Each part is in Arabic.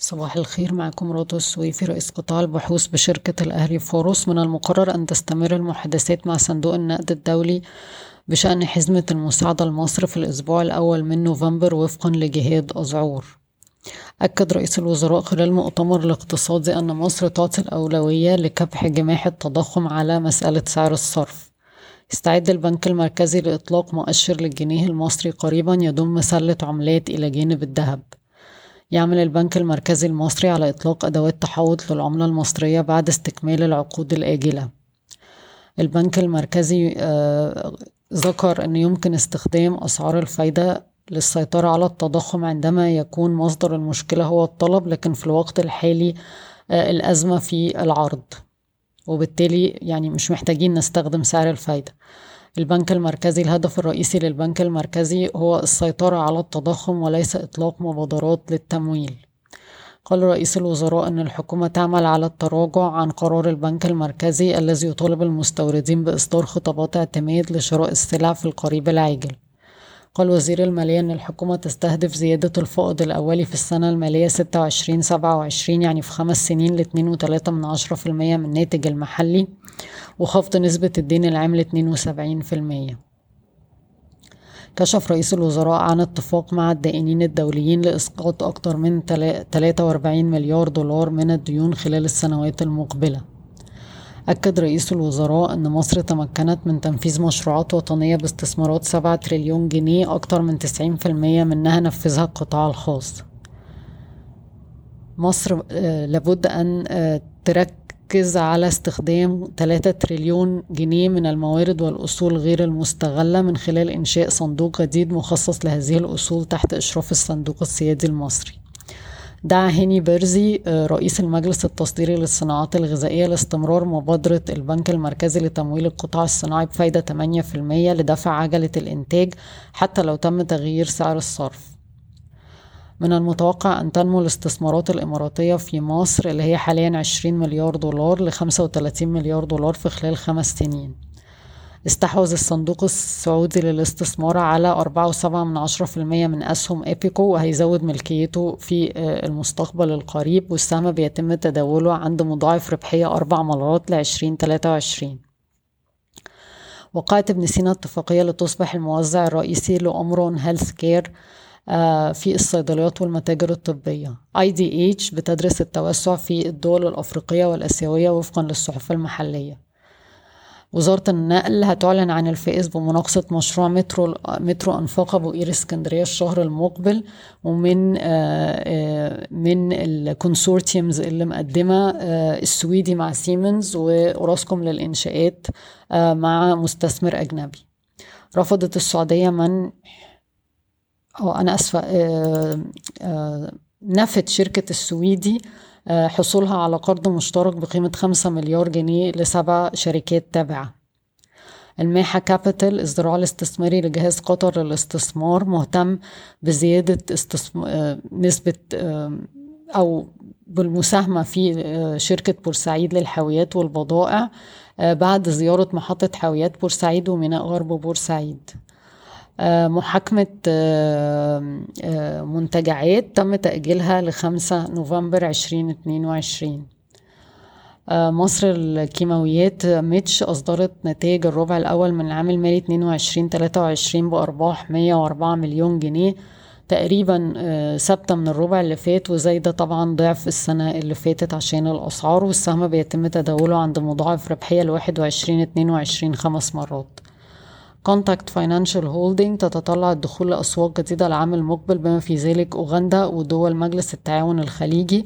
صباح الخير معكم رضوى السويفي رئيس قطاع البحوث بشركة الأهلي فاروس من المقرر أن تستمر المحادثات مع صندوق النقد الدولي بشأن حزمة المساعدة لمصر في الأسبوع الأول من نوفمبر وفقا لجهاد أزعور. أكد رئيس الوزراء خلال مؤتمر الاقتصادي أن مصر تعطي الأولوية لكبح جماح التضخم على مسألة سعر الصرف. يستعد البنك المركزي لإطلاق مؤشر للجنيه المصري قريبا يضم سلة عملات إلى جانب الذهب. يعمل البنك المركزي المصري على إطلاق أدوات تحوط للعملة المصرية بعد استكمال العقود الآجلة. البنك المركزي آه، ذكر أن يمكن استخدام أسعار الفايدة للسيطرة على التضخم عندما يكون مصدر المشكلة هو الطلب لكن في الوقت الحالي آه، الأزمة في العرض. وبالتالي يعني مش محتاجين نستخدم سعر الفايدة. البنك المركزي الهدف الرئيسي للبنك المركزي هو السيطرة على التضخم وليس إطلاق مبادرات للتمويل. قال رئيس الوزراء أن الحكومة تعمل على التراجع عن قرار البنك المركزي الذي يطالب المستوردين بإصدار خطابات اعتماد لشراء السلع في القريب العاجل. قال وزير المالية أن الحكومة تستهدف زيادة الفائض الأولي في السنة المالية 26 27 يعني في خمس سنين ل 2.3 من عشرة في المية من الناتج المحلي وخفض نسبة الدين العام ل 72% كشف رئيس الوزراء عن اتفاق مع الدائنين الدوليين لإسقاط أكثر من 43 مليار دولار من الديون خلال السنوات المقبلة. أكد رئيس الوزراء أن مصر تمكنت من تنفيذ مشروعات وطنية باستثمارات 7 تريليون جنيه أكثر من 90% منها نفذها القطاع الخاص. مصر آه، لابد أن آه، تركز على استخدام 3 تريليون جنيه من الموارد والأصول غير المستغلة من خلال إنشاء صندوق جديد مخصص لهذه الأصول تحت إشراف الصندوق السيادي المصري. دعا هاني بيرزي آه، رئيس المجلس التصديري للصناعات الغذائية لاستمرار مبادرة البنك المركزي لتمويل القطاع الصناعي بفايدة 8% لدفع عجلة الإنتاج حتى لو تم تغيير سعر الصرف. من المتوقع أن تنمو الاستثمارات الإماراتية في مصر اللي هي حاليا 20 مليار دولار ل 35 مليار دولار في خلال خمس سنين. استحوذ الصندوق السعودي للاستثمار على أربعة وسبعة من من أسهم إيبيكو وهيزود ملكيته في آه، المستقبل القريب. والسهم بيتم تداوله عند مضاعف ربحية أربع مرات تلاتة وعشرين. وقعت ابن سينا اتفاقية لتصبح الموزع الرئيسي ل Omron Healthcare آه، في الصيدليات والمتاجر الطبية. IDH بتدرس التوسع في الدول الأفريقية والأسيوية وفقا للصحف المحلية. وزارة النقل هتعلن عن الفائز بمناقصة مشروع مترو مترو أنفاق أبو قير اسكندرية الشهر المقبل ومن آه، آه، من ال consortiums اللي مقدمة آه، السويدي مع سيمنز وأوراسكوم للإنشاءات مع مستثمر أجنبي. رفضت السعودية من أو أنا أسفة نفت شركة السويدي حصولها على قرض مشترك بقيمة خمسة مليار جنيه لسبع شركات تابعة الماحة كابيتال الزراعة الاستثماري لجهاز قطر للاستثمار مهتم بزيادة. آه، نسبة آه، أو بالمساهمة في شركة بورسعيد للحاويات والبضائع بعد زيارة محطة حاويات بورسعيد وميناء غرب بورسعيد محاكمة آه، آه، منتجعات تم تأجيلها لخمسة نوفمبر عشرين اتنين وعشرين. آه، مصر الكيماويات MICH أصدرت نتائج الربع الأول من العام المالي اتنين وعشرين تلاتة وعشرين بأرباح مية وأربعة مليون جنيه تقريبا ثابتة من الربع اللي فات وزايدة طبعا ضعف السنة اللي فاتت عشان الأسعار والسهم بيتم تداوله عند مضاعف ربحية لواحد وعشرين اتنين وعشرين خمس مرات. Contact Financial Holding تتطلع الدخول لأسواق جديدة العام المقبل بما في ذلك أوغندا ودول مجلس التعاون الخليجي.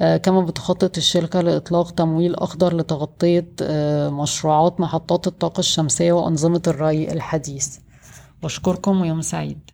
آه، كما بتخطط الشركة لإطلاق تمويل أخضر لتغطية آه، مشروعات محطات الطاقة الشمسية وأنظمة الري الحديث. بشكركم ويوم سعيد.